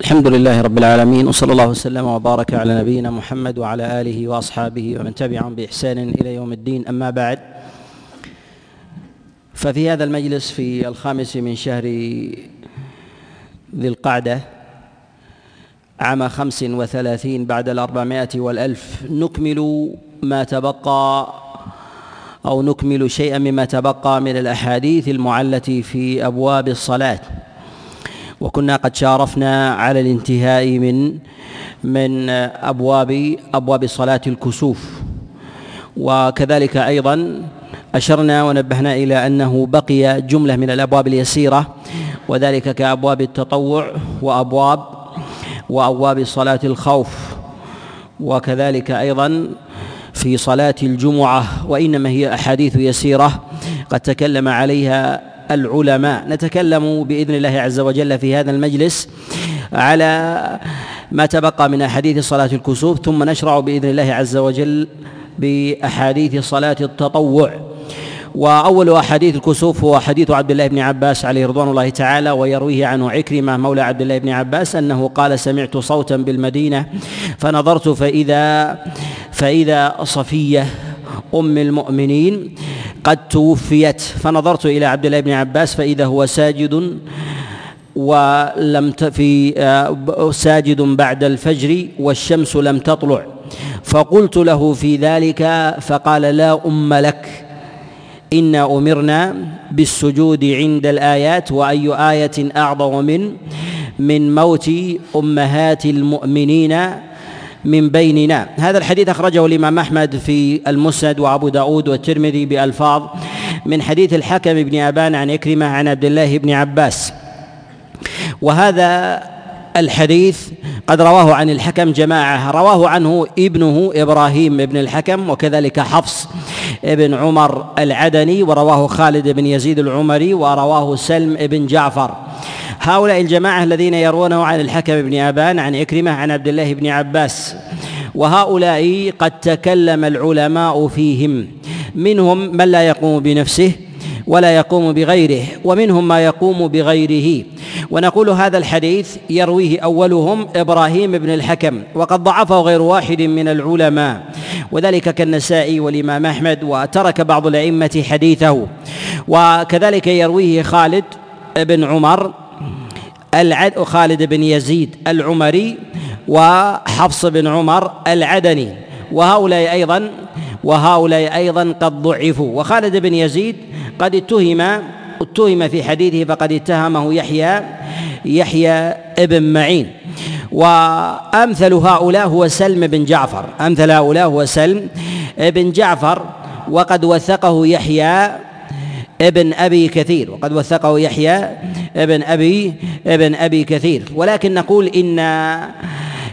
الحمد لله رب العالمين وصلى الله وسلم وبارك على نبينا محمد وعلى آله وأصحابه ومن تبعهم بإحسان إلى يوم الدين. أما بعد ففي هذا المجلس في الخامس من شهر ذي القعدة عام خمس وثلاثين بعد الأربعمائة والألف نكمل ما تبقى أو نكمل شيئا مما تبقى من الأحاديث المعلة في أبواب الصلاة. وكنا قد شارفنا على الانتهاء من من أبواب أبواب صلاة الكسوف. وكذلك أيضا أشرنا ونبهنا إلى أنه بقي جملة من الأبواب اليسيرة وذلك كأبواب التطوع وأبواب وأبواب صلاة الخوف. وكذلك أيضا في صلاة الجمعة وإنما هي أحاديث يسيرة قد تكلم عليها العلماء. نتكلم بإذن الله عز وجل في هذا المجلس على ما تبقى من أحاديث صلاة الكسوف ثم نشرع بإذن الله عز وجل بأحاديث صلاة التطوع. وأول أحاديث الكسوف هو حديث عبد الله بن عباس عليه رضوان الله تعالى ويرويه عنه عكرمة مولى عبد الله بن عباس أنه قال سمعت صوتا بالمدينة فنظرت فإذا فإذا صفية أم المؤمنين قد توفيت. فنظرت إلى عبد الله بن عباس فإذا هو ساجد ولم في آه، ساجد بعد الفجر والشمس لم تطلع. فقلت له في ذلك فقال لا أم لك. انا أمرنا بالسجود عند الآيات وأي آية أعظم من من موت أمهات المؤمنين من بيننا. هذا الحديث أخرجه الإمام أحمد في المسند وأبو داود والترمذي بألفاظ من حديث الحكم بن أبان عن إكرمة عن عبد الله بن عباس. وهذا الحديث قد رواه عن الحكم جماعة. رواه عنه ابنه إبراهيم بن الحكم وكذلك حفص بن عمر العدني ورواه خالد بن يزيد العمري ورواه سلم بن جعفر. هؤلاء الجماعة الذين يروونه عن الحكم بن أبان عن عكرمة عن عبد الله بن عباس. وهؤلاء قد تكلم العلماء فيهم. منهم من لا يقوم بنفسه ولا يقوم بغيره ومنهم ما يقوم بغيره. ونقول هذا الحديث يرويه أولهم إبراهيم بن الحكم وقد ضعفه غير واحد من العلماء. وذلك كالنسائي والإمام أحمد وترك بعض الأئمة حديثه. وكذلك يرويه خالد بن عمر العد خالد بن يزيد العمري وحفص بن عمر العدني. وهؤلاء أيضا وهؤلاء أيضا قد ضعفوا. وخالد بن يزيد قد اتهم اتهم في حديثه فقد اتهمه يحيى يحيى ابن معين. وأمثل هؤلاء هو سلم بن جعفر. أمثل هؤلاء هو سلم بن جعفر. وقد وثقه يحيى ابن أبي كثير وقد وثقه يحيى ابن أبي ابن أبي كثير. ولكن نقول إن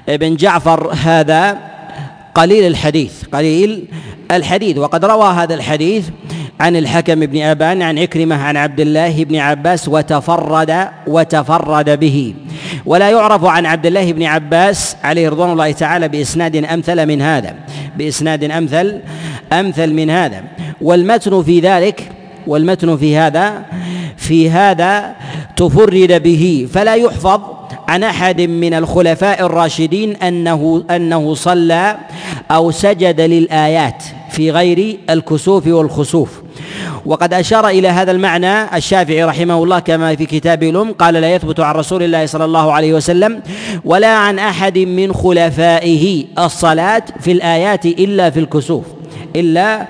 ابن جعفر هذا قليل الحديث قليل الحديث. وقد روى هذا الحديث عن الحكم بن أبان عن عكرمة عن عبد الله بن عباس وتفرد وتفرد به. ولا يعرف عن عبد الله بن عباس عليه رضوان الله تعالى بإسناد أمثل من هذا بإسناد أمثل أمثل من هذا. والمتن في ذلك والمتن في هذا في هذا تفرد به. فلا يحفظ عن أحد من الخلفاء الراشدين أنه أنه صلى أو سجد للآيات في غير الكسوف والخسوف. وقد أشار إلى هذا المعنى الشافعي رحمه الله كما في كتاب الأم قال لا يثبت عن رسول الله صلى الله عليه وسلم ولا عن أحد من خلفائه الصلاة في الآيات إلا في الكسوف إلا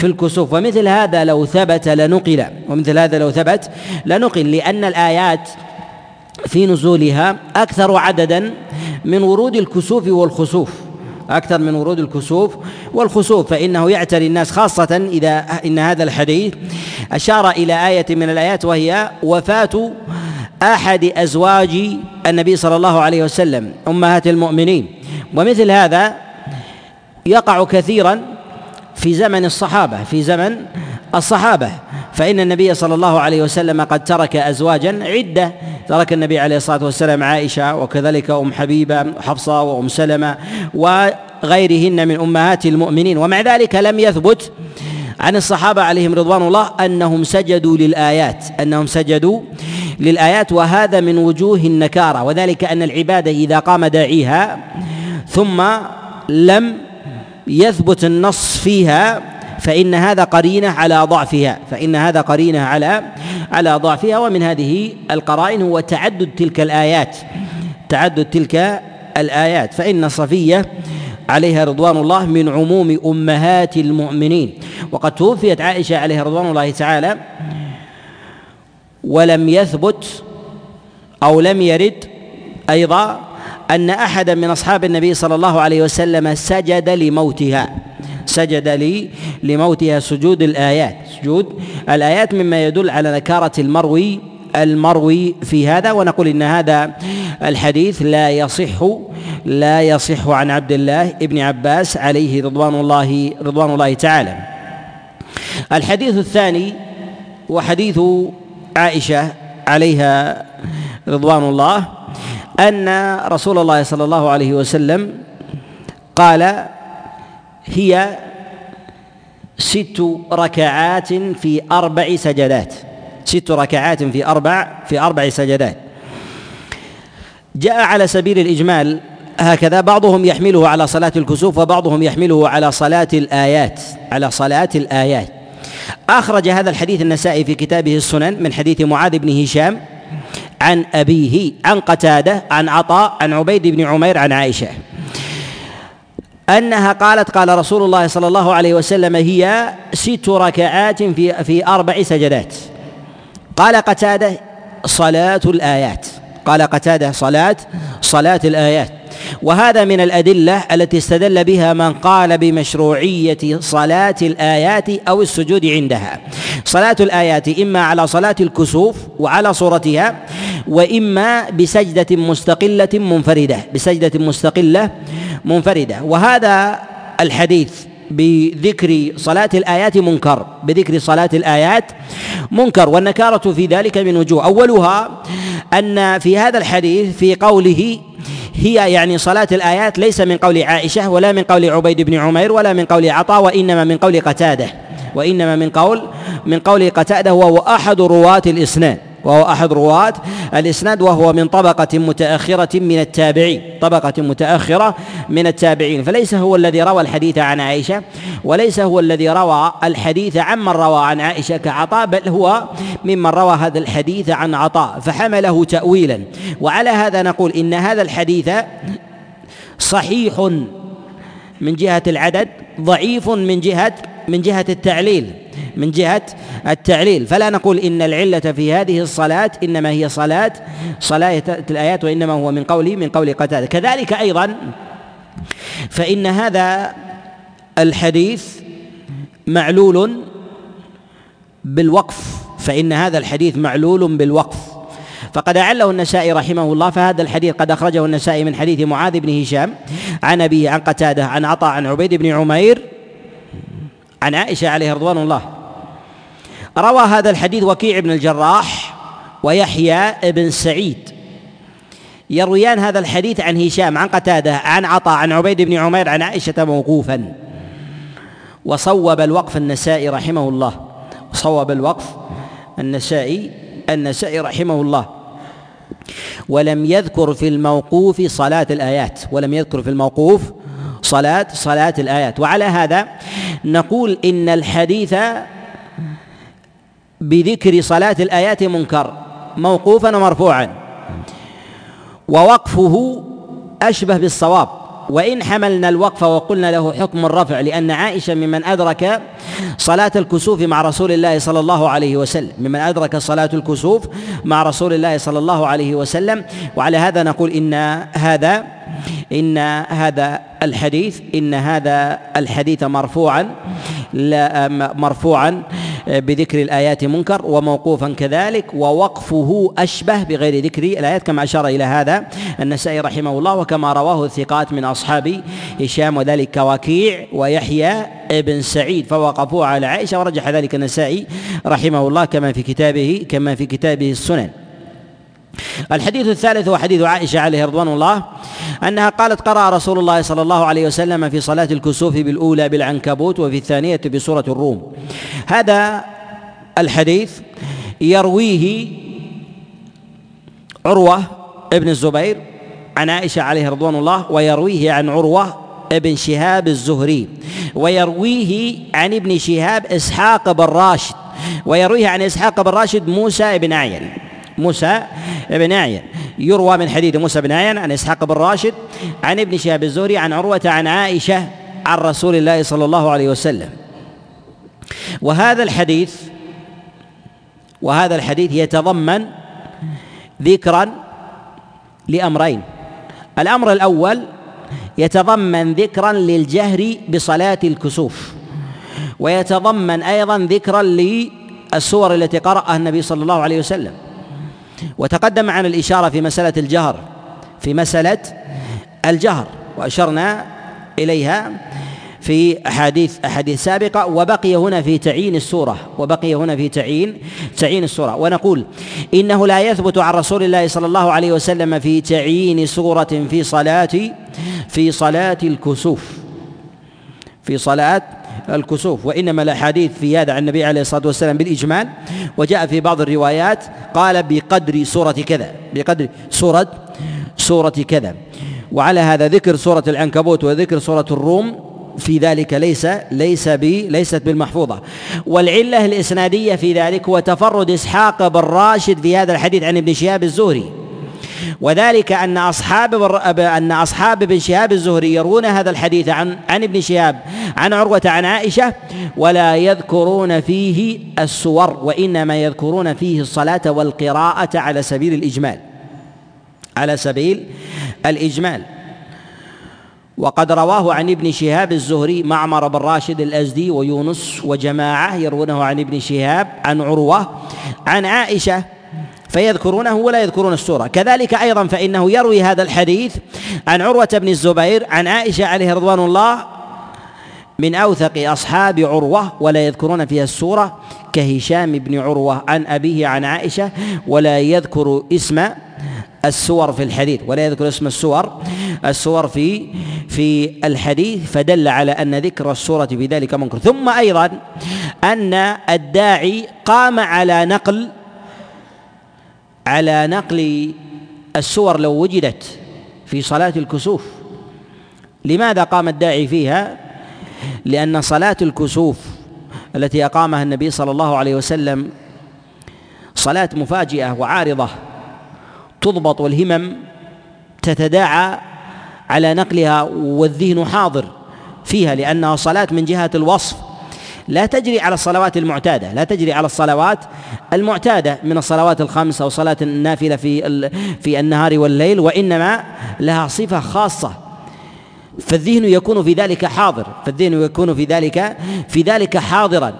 في الكسوف. ومثل هذا لو ثبت لنقل ومثل هذا لو ثبت لنقل لأن الآيات في نزولها أكثر عددا من ورود الكسوف والخسوف. أكثر من ورود الكسوف والخسوف. فإنه يعتري الناس خاصة إذا إن هذا الحديث أشار إلى آية من الآيات وهي وفاة أحد أزواج النبي صلى الله عليه وسلم أمهات المؤمنين. ومثل هذا يقع كثيرا في زمن الصحابة في زمن الصحابة. فإن النبي صلى الله عليه وسلم قد ترك أزواجا عدة. ترك النبي عليه الصلاة والسلام عائشة وكذلك أم حبيبة حفصة وأم سلمة وغيرهن من أمهات المؤمنين. ومع ذلك لم يثبت عن الصحابة عليهم رضوان الله أنهم سجدوا للآيات أنهم سجدوا للآيات وهذا من وجوه النكارة. وذلك أن العبادة إذا قام داعيها ثم لم يثبت النص فيها فإن هذا قرينة على ضعفها فإن هذا قرينة على على ضعفها. ومن هذه القرائن هو تعدد تلك الآيات تعدد تلك الآيات. فإن صفية عليها رضوان الله من عموم أمهات المؤمنين. وقد توفيت عائشة عليها رضوان الله تعالى ولم يثبت أو لم يرد أيضا أن أحدا من أصحاب النبي صلى الله عليه وسلم سجد لموتها. سجد لي لموتها سجود الآيات. سجود الآيات مما يدل على نكارة المروي المروي في هذا ونقول إن هذا الحديث لا يصح لا يصح عن عبد الله ابن عباس عليه رضوان الله رضوان الله تعالى. الحديث الثاني وحديث عائشة عليها رضوان الله. أن رسول الله صلى الله عليه وسلم قال هي ست ركعات في أربع سجدات. ست ركعات في أربع في أربع سجدات. جاء على سبيل الإجمال هكذا بعضهم يحمله على صلاة الكسوف وبعضهم يحمله على صلاة الآيات على صلاة الآيات. أخرج هذا الحديث النسائي في كتابه السنن من حديث معاذ بن هشام عن أبيه عن قتادة عن عطاء عن عبيد بن عمير عن عائشة. أنها قالت قال رسول الله صلى الله عليه وسلم هي ست ركعات في في أربع سجدات. قال قتادة صلاة الآيات. قال قتادة صلاة صلاة الآيات. وهذا من الأدلة التي استدل بها من قال بمشروعية صلاة الآيات أو السجود عندها. صلاة الآيات إما على صلاة الكسوف وعلى صورتها وإما بسجدة مستقلة منفردة بسجدة مستقلة منفردة. وهذا الحديث بذكر صلاة الآيات منكر بذكر صلاة الآيات منكر. والنكارة في ذلك من وجوه. أولها أن في هذا الحديث في قوله هي يعني صلاة الآيات ليس من قول عائشة ولا من قول عبيد بن عمير ولا من قول عطاء وإنما من قول قتادة وإنما من قول من قول قتادة وهو أحد رواة الإسناد. وهو أحد رواة الإسناد وهو من طبقة متأخرة من التابعين طبقة متأخرة من التابعين. فليس هو الذي روى الحديث عن عائشة وليس هو الذي روى الحديث عمن روى عن عائشة كعطاء بل هو ممن روى هذا الحديث عن عطاء. فحمله تأويلا. وعلى هذا نقول إن هذا الحديث صحيح من جهة العدد ضعيف من جهة من جهة التعليل من جهة التعليل. فلا نقول إن العلة في هذه الصلاة إنما هي صلاة صلاة الآيات وإنما هو من قول من قول قتادة. كذلك أيضا فإن هذا الحديث معلول بالوقف فإن هذا الحديث معلول بالوقف. فقد أعله النسائي رحمه الله فهذا الحديث قد أخرجه النسائي من حديث معاذ بن هشام عن أبيه عن قتادة عن عطاء عن عبيد بن عمير عن عائشة عليه رضوان الله. روى هذا الحديث وكيع بن الجراح ويحيى بن سعيد. يرويان هذا الحديث عن هشام عن قتادة عن عطاء عن عبيد بن عمير عن عائشة موقوفا. وصوب الوقف النسائي رحمه الله. صوب الوقف النسائي النسائي رحمه الله. ولم يذكر في الموقوف صلاة الآيات. ولم يذكر في الموقوف صلاة صلاة الآيات. وعلى هذا نقول إن الحديث بذكر صلاة الآيات منكر موقوفا ومرفوعا. ووقفه أشبه بالصواب. وإن حملنا الوقف وقلنا له حكم الرفع لأن عائشة ممن أدرك صلاة الكسوف مع رسول الله صلى الله عليه وسلم ممن أدرك صلاة الكسوف مع رسول الله صلى الله عليه وسلم. وعلى هذا نقول إن هذا إن هذا الحديث إن هذا الحديث مرفوعا لا مرفوعا. بذكر الآيات منكر وموقوفا كذلك ووقفه أشبه بغير ذكر الآيات كما أشار إلى هذا النسائي رحمه الله وكما رواه الثقات من أصحاب هشام وذلك وكيع ويحيى ابن سعيد فوقفوه على عائشة ورجح ذلك النسائي رحمه الله كما في كتابه كما في كتابه السنن. الحديث الثالث هو حديث عائشة عليه رضوان الله أنها قالت قرأ رسول الله صلى الله عليه وسلم في صلاة الكسوف بالأولى بالعنكبوت وفي الثانية بسورة الروم. هذا الحديث يرويه عروة ابن الزبير عن عائشة عليه رضوان الله ويرويه عن عروة ابن شهاب الزهري ويرويه عن ابن شهاب إسحاق بن راشد ويرويه عن إسحاق بن راشد موسى بن أعين موسى بن أعين يروى من حديث موسى بن أعين عن إسحاق بن راشد عن ابن شهاب الزهري عن عروة عن عائشة عن رسول الله صلى الله عليه وسلم. وهذا الحديث وهذا الحديث يتضمن ذكرا لأمرين. الأمر الأول يتضمن ذكرا للجهر بصلاة الكسوف ويتضمن أيضا ذكرا للسور التي قرأها النبي صلى الله عليه وسلم. وتقدم معنا الإشارة في مسألة الجهر في مسألة الجهر وأشرنا إليها في أحاديث أحاديث سابقة وبقي هنا في تعيين السورة وبقي هنا في تعيين تعيين السورة. ونقول إنه لا يثبت عن رسول الله صلى الله عليه وسلم في تعيين سورة في صلاة في صلاة الكسوف في صلاة الكسوف وإنما الأحاديث في هذا عن النبي عليه الصلاة والسلام بالإجمال. وجاء في بعض الروايات قال بقدر سورة كذا بقدر سورة سورة كذا. وعلى هذا ذكر سورة العنكبوت وذكر سورة الروم في ذلك ليس ليس بي ليست بالمحفوظة. والعلة الإسنادية في ذلك هو تفرد إسحاق بن راشد في هذا الحديث عن ابن شهاب الزهري. وذلك أن أصحاب أن أصحاب ابن شهاب الزهري يروون هذا الحديث عن عن ابن شهاب عن عروة عن عائشة ولا يذكرون فيه السور وإنما يذكرون فيه الصلاة والقراءة على سبيل الإجمال. على سبيل الإجمال. وقد رواه عن ابن شهاب الزهري معمر بن راشد الأزدي ويونس وجماعة يروونه عن ابن شهاب عن عروة عن عائشة فيذكرونه ولا يذكرون السورة. كذلك أيضا فإنه يروي هذا الحديث عن عروة بن الزبير عن عائشة عليه رضوان الله من أوثق أصحاب عروة ولا يذكرون فيها السورة كهشام بن عروة عن أبيه عن عائشة ولا يذكر اسم السور في الحديث ولا يذكر اسم السور السور في في الحديث فدل على أن ذكر السورة في ذلك منكر. ثم أيضا أن الداعي قام على نقل على نقل السور لو وجدت في صلاة الكسوف. لماذا قام الداعي فيها؟ لأن صلاة الكسوف التي أقامها النبي صلى الله عليه وسلم صلاة مفاجئة وعارضة تضبط والهمم تتداعى على نقلها والذهن حاضر فيها لأنها صلاة من جهة الوصف لا تجري على الصلوات المعتادة لا تجري على الصلوات المعتادة من الصلوات الخمس أو صلاة النافلة في في النهار والليل وإنما لها صفة خاصة. فالذهن يكون في ذلك حاضر فالذهن يكون في ذلك في ذلك حاضرا.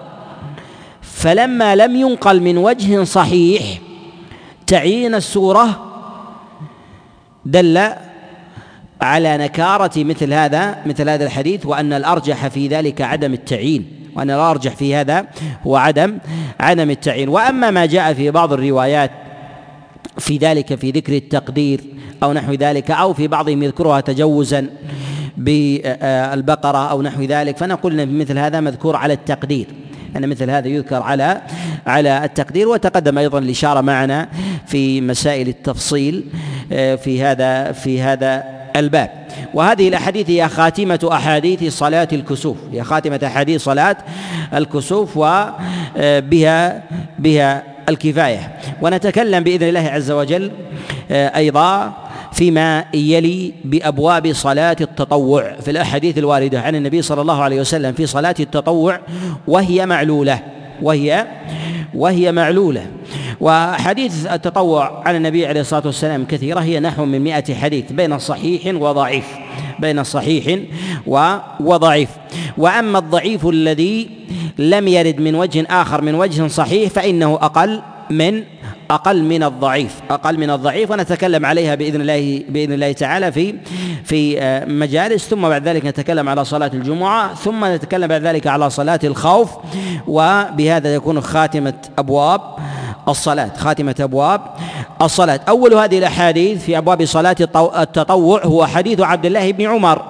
فلما لم ينقل من وجه صحيح تعيين السورة دل على نكارة مثل هذا مثل هذا الحديث وأن الأرجح في ذلك عدم التعيين وأن الأرجح في هذا هو عدم عدم التعيين. وأما ما جاء في بعض الروايات في ذلك في ذكر التقدير أو نحو ذلك أو في بعضهم يذكرها تجوزا بالبقرة أو نحو ذلك فنقول أن مثل هذا مذكور على التقدير أن مثل هذا يذكر على على التقدير وتقدم أيضا الإشارة معنا في مسائل التفصيل آه، في هذا في هذا الباب. وهذه الأحاديث هي خاتمة أحاديث صلاة الكسوف. هي خاتمة أحاديث صلاة الكسوف وبها آه، بها الكفاية. ونتكلم بإذن الله عز وجل آه، أيضا فيما يلي بأبواب صلاة التطوع. في الأحاديث الواردة عن النبي صلى الله عليه وسلم في صلاة التطوع وهي معلولة. وهي وهي معلولة. وحديث التطوع عن النبي عليه الصلاة والسلام كثيرة هي نحو من مئة حديث بين صحيح وضعيف بين صحيح وضعيف. وأما الضعيف الذي لم يرد من وجه آخر من وجه صحيح فإنه أقل. من أقل من الضعيف أقل من الضعيف ونتكلم عليها بإذن الله بإذن الله تعالى في في آه، مجالس ثم بعد ذلك نتكلم على صلاة الجمعة ثم نتكلم بعد ذلك على صلاة الخوف وبهذا يكون خاتمة أبواب الصلاة خاتمة أبواب الصلاة. أول هذه الأحاديث في أبواب صلاة التطوع هو حديث عبد الله بن عمر.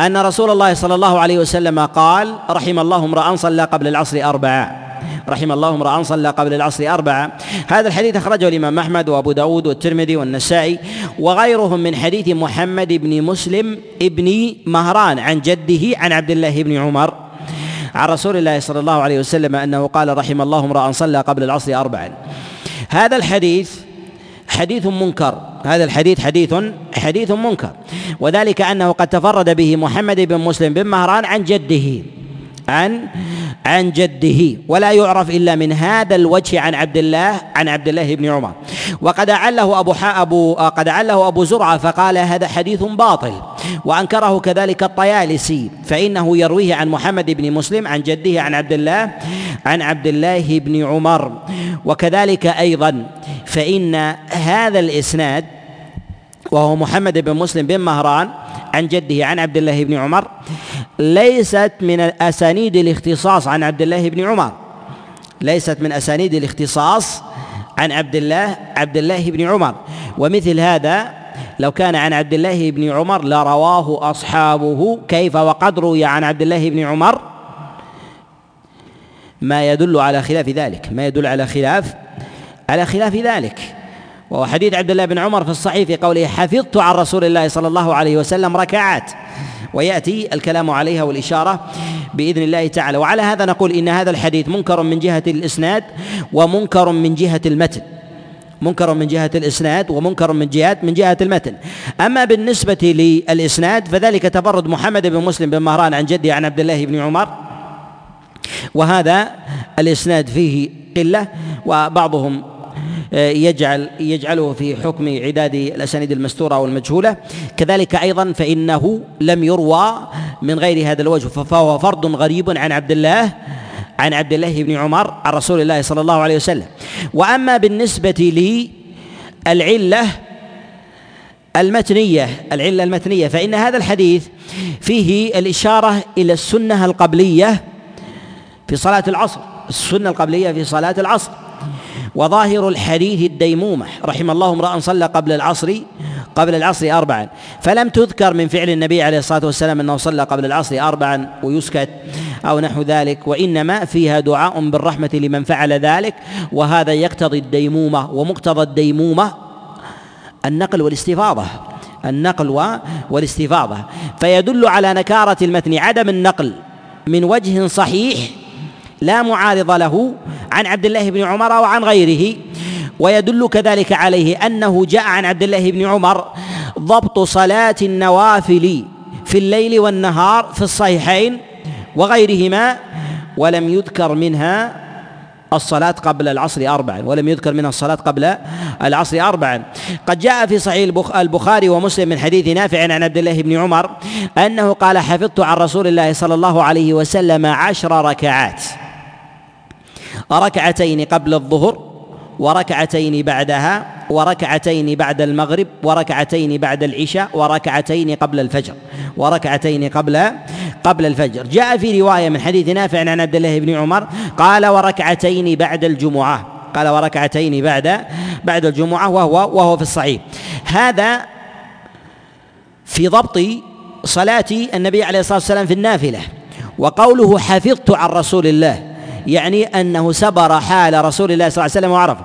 أن رسول الله صلى الله عليه وسلم قال رحم الله امرأ صلى قبل العصر أربعة رحم الله امرأ صلى قبل العصر أربعة. هذا الحديث أخرجه الإمام أحمد وأبو داود والترمذي والنسائي وغيرهم من حديث محمد بن مسلم ابن مهران عن جده عن عبد الله بن عمر عن رسول الله صلى الله عليه وسلم أنه قال رحم الله امرأ صلى قبل العصر أربعا هذا الحديث حديث منكر. هذا الحديث حديث حديث منكر. وذلك أنه قد تفرد به محمد بن مسلم بن مهران عن جده عن عن جده ولا يعرف إلا من هذا الوجه عن عبد الله عن عبد الله بن عمر. وقد عله أبو أبو قد عله أبو زرعة فقال هذا حديث باطل وأنكره كذلك الطيالسي فإنه يرويه عن محمد بن مسلم عن جده عن عبد الله عن عبد الله بن عمر. وكذلك أيضا فإن هذا الإسناد وهو محمد بن مسلم بن مهران عن جده عن عبد الله بن عمر ليست من اسانيد الاختصاص عن عبد الله بن عمر. ليست من أسانيد الاختصاص عن عبد الله عبد الله بن عمر. ومثل هذا لو كان عن عبد الله بن عمر لرواه أصحابه. كيف وقد روي عن عبد الله بن عمر؟ ما يدل على خلاف ذلك ما يدل على خلاف على خلاف ذلك. وهو حديث عبد الله بن عمر في الصحيح في قوله حفظت عن رسول الله صلى الله عليه وسلم ركعات. ويأتي الكلام عليها والإشارة بإذن الله تعالى. وعلى هذا نقول إن هذا الحديث منكر من جهة الإسناد ومنكر من جهة المتن. منكر من جهة الإسناد ومنكر من جهة من جهة المتن. أما بالنسبة للإسناد فذلك تفرد محمد بن مسلم بن مهران عن جده عن عبد الله بن عمر. وهذا الإسناد فيه قلة وبعضهم يجعل يجعله في حكم عداد الأسانيد المستورة والمجهولة. كذلك أيضا فإنه لم يروى من غير هذا الوجه فهو فرد غريب عن عبد الله عن عبد الله بن عمر عن رسول الله صلى الله عليه وسلم. وأما بالنسبة للعله المتنية العلة المتنية فإن هذا الحديث فيه الإشارة إلى السنة القبلية في صلاة العصر السنة القبلية في صلاة العصر. وظاهر الحديث الديمومة. رحم الله امرأ صلى قبل العصر قبل العصر أربعا. فلم تذكر من فعل النبي عليه الصلاة والسلام أنه صلى قبل العصر أربعا ويسكت أو نحو ذلك. وإنما فيها دعاء بالرحمة لمن فعل ذلك. وهذا يقتضي الديمومة ومقتضى الديمومة النقل والاستفاضة. النقل والاستفاضة. فيدل على نكارة المتن عدم النقل من وجه صحيح لا معارض له عن عبد الله بن عمر وعن غيره. ويدل كذلك عليه أنه جاء عن عبد الله بن عمر ضبط صلاة النوافل في الليل والنهار في الصحيحين وغيرهما ولم يذكر منها الصلاة قبل العصر أربعا ولم يذكر منها الصلاة قبل العصر أربعا. قد جاء في صحيح البخاري ومسلم من حديث نافع عن عبد الله بن عمر أنه قال حفظت عن رسول الله صلى الله عليه وسلم عشر ركعات. ركعتين قبل الظهر وركعتين بعدها وركعتين بعد المغرب وركعتين بعد العشاء وركعتين قبل الفجر وركعتين قبل قبل الفجر. جاء في رواية من حديث نافع عن عبد الله بن عمر قال وركعتين بعد الجمعة قال وركعتين بعد بعد الجمعة وهو وهو في الصحيح. هذا في ضبط صلاة النبي عليه الصلاة والسلام في النافلة وقوله حفظت عن رسول الله يعني أنه سبر حال رسول الله صلى الله عليه وسلم وعرفه.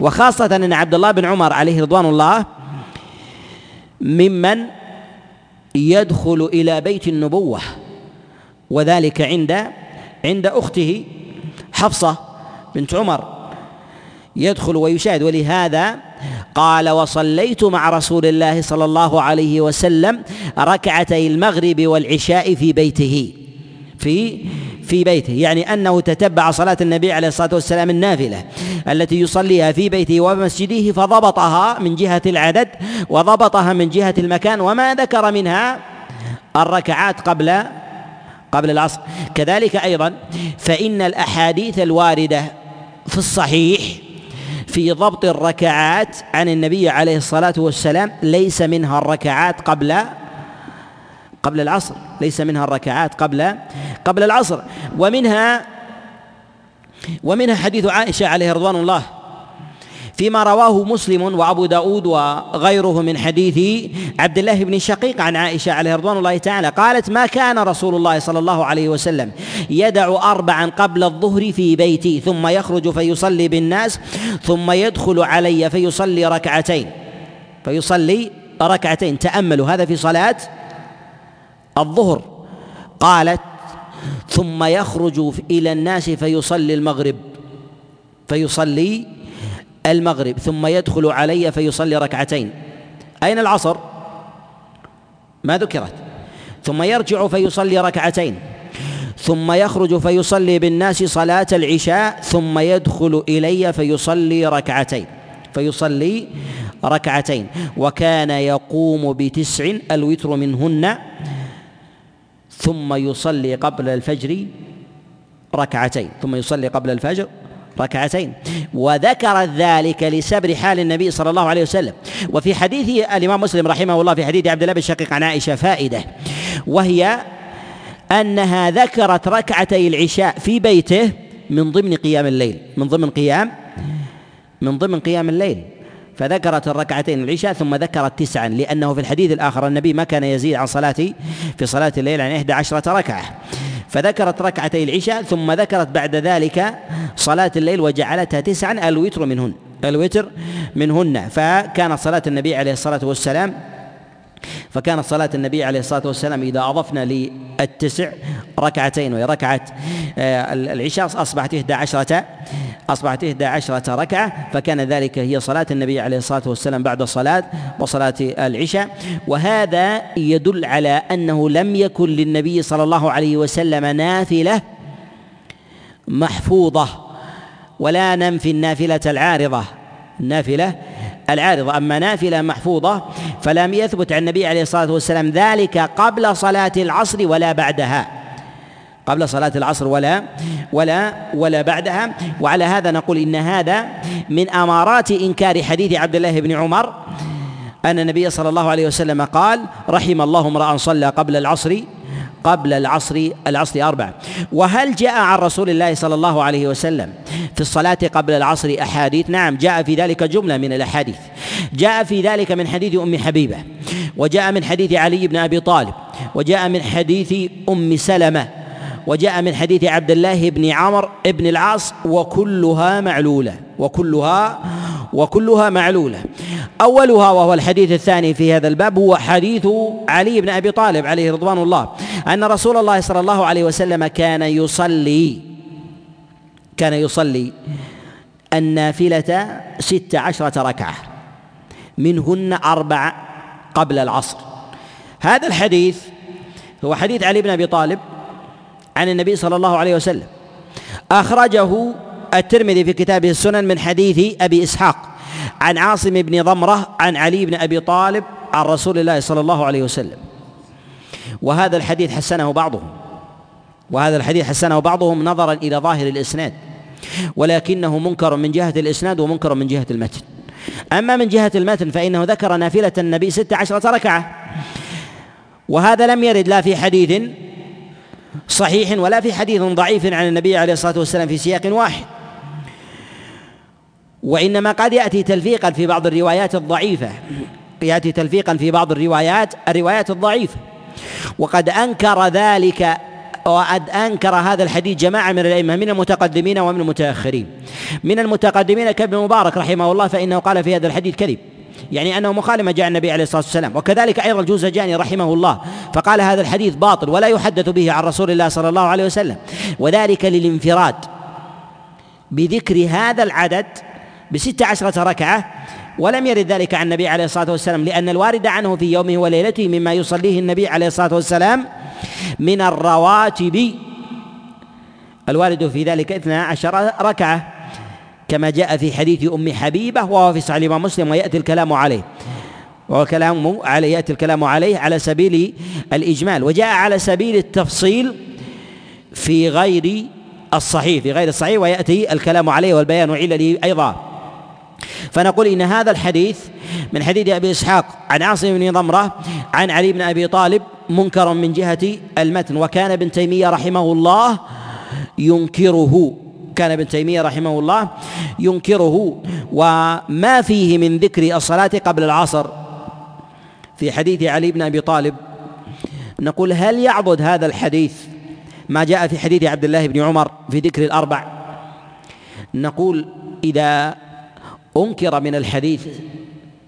وخاصة أن عبد الله بن عمر عليه رضوان الله ممن يدخل إلى بيت النبوة وذلك عند عند أخته حفصة بنت عمر. يدخل ويشاهد ولهذا قال وصليت مع رسول الله صلى الله عليه وسلم ركعتي المغرب والعشاء في بيته. في في بيته. يعني أنه تتبع صلاة النبي عليه الصلاة والسلام النافلة التي يصليها في بيته ومسجده فضبطها من جهة العدد وضبطها من جهة المكان وما ذكر منها الركعات قبل قبل العصر. كذلك أيضا فإن الأحاديث الواردة في الصحيح في ضبط الركعات عن النبي عليه الصلاة والسلام ليس منها الركعات قبل قبل العصر ليس منها الركعات قبل قبل العصر. ومنها ومنها حديث عائشة عليه رضوان الله فيما رواه مسلم وأبو داود وغيره من حديث عبد الله بن شقيق عن عائشة عليه رضوان الله تعالى. قالت ما كان رسول الله صلى الله عليه وسلم يدع اربعا قبل الظهر في بيتي ثم يخرج فيصلي بالناس ثم يدخل علي فيصلي ركعتين. فيصلي ركعتين. تأملوا هذا في صلاة الظهر. قالت ثم يخرج إلى الناس فيصلي المغرب. فيصلي المغرب. ثم يدخل علي فيصلي ركعتين. أين العصر؟ ما ذكرت. ثم يرجع فيصلي ركعتين. ثم يخرج فيصلي بالناس صلاة العشاء. ثم يدخل إلي فيصلي ركعتين. فيصلي ركعتين. وكان يقوم بتسع. الوتر منهن. ثم يصلي قبل الفجر ركعتين ثم يصلي قبل الفجر ركعتين. وذكر ذلك لسبر حال النبي صلى الله عليه وسلم. وفي حديث الإمام مسلم رحمه الله في حديث عبد الله بن عن عائشة فائدة وهي أنها ذكرت ركعتي العشاء في بيته من ضمن قيام الليل من ضمن قيام من ضمن قيام الليل. فذكرت الركعتين العشاء ثم ذكرت تسعا لأنه في الحديث الآخر النبي ما كان يزيد عن صلاة في صلاة الليل عن إحدى عشرة ركعة. فذكرت ركعتي العشاء ثم ذكرت بعد ذلك صلاة الليل وجعلتها تسعا الوتر منهن الوتر منهن. فكانت صلاة النبي عليه الصلاة والسلام فكانت صلاة النبي عليه الصلاة والسلام إذا أضفنا للتسع ركعتين وهي ركعة آه، العشاء أصبحت إحدى عشرة أصبحت إحدى عشرة ركعة فكان ذلك هي صلاة النبي عليه الصلاة والسلام بعد الصلاة وصلاة العشاء. وهذا يدل على أنه لم يكن للنبي صلى الله عليه وسلم نافلة محفوظة ولا ننفي النافلة العارضة. النافلة العارضة. أما نافلة محفوظة فلم يثبت عن النبي عليه الصلاة والسلام ذلك قبل صلاة العصر ولا بعدها. قبل صلاة العصر ولا ولا ولا بعدها. وعلى هذا نقول إن هذا من أمارات إنكار حديث عبد الله بن عمر أن النبي صلى الله عليه وسلم قال رحم الله امرأ صلى قبل العصر قبل العصر العصر أربع وهل جاء عن رسول الله صلى الله عليه وسلم في الصلاة قبل العصر أحاديث؟ نعم جاء في ذلك جملة من الأحاديث. جاء في ذلك من حديث أم حبيبة وجاء من حديث علي بن أبي طالب وجاء من حديث أم سلمة. وجاء من حديث عبد الله بن عمر بن العاص وكلها معلولة وكلها وكلها معلولة. أولها وهو الحديث الثاني في هذا الباب هو حديث علي بن أبي طالب عليه رضوان الله أن رسول الله صلى الله عليه وسلم كان يصلي كان يصلي النافلة ست عشرة ركعة منهن أربع قبل العصر. هذا الحديث هو حديث علي بن أبي طالب عن النبي صلى الله عليه وسلم. أخرجه الترمذي في كتابه السنن من حديث أبي إسحاق عن عاصم بن ضمرة عن علي بن أبي طالب عن رسول الله صلى الله عليه وسلم. وهذا الحديث حسنه بعضهم. وهذا الحديث حسنه بعضهم نظرا إلى ظاهر الإسناد. ولكنه منكر من جهة الإسناد ومنكر من جهة المتن. أما من جهة المتن فإنه ذكر نافلة النبي ست عشرة ركعة. وهذا لم يرد لا في حديث صحيح ولا في حديث ضعيف عن النبي عليه الصلاة والسلام في سياق واحد. وإنما قد يأتي تلفيقا في بعض الروايات الضعيفة. يأتي تلفيقا في بعض الروايات الروايات الضعيفة. وقد أنكر ذلك وقد أنكر هذا الحديث جماعة من الأئمة من المتقدمين ومن المتأخرين. من المتقدمين كابن مبارك رحمه الله فإنه قال في هذا الحديث كذب. يعني أنه مخالف ما جاء النبي عليه الصلاة والسلام. وكذلك أيضا الجوزجاني رحمه الله فقال هذا الحديث باطل ولا يحدث به عن رسول الله صلى الله عليه وسلم. وذلك للانفراد بذكر هذا العدد بست عشرة ركعة ولم يرد ذلك عن النبي عليه الصلاة والسلام لأن الوارد عنه في يومه وليلته مما يصليه النبي عليه الصلاة والسلام من الرواتب. الوارد في ذلك اثنا عشر ركعة. كما جاء في حديث أم حبيبة وهو في صحيح الإمام مسلم ويأتي الكلام عليه. وكلام عليه يأتي الكلام عليه على سبيل الإجمال. وجاء على سبيل التفصيل في غير الصحيح في غير الصحيح ويأتي الكلام عليه والبيان علله أيضا. فنقول إن هذا الحديث من حديث أبي إسحاق عن عاصم بن ضمرة عن علي بن أبي طالب منكر من جهة المتن. وكان ابن تيمية رحمه الله ينكره. كان ابن تيمية رحمه الله ينكره وما فيه من ذكر الصلاة قبل العصر. في حديث علي بن أبي طالب نقول هل يعضد هذا الحديث ما جاء في حديث عبد الله بن عمر في ذكر الأربع؟ نقول إذا أنكر من الحديث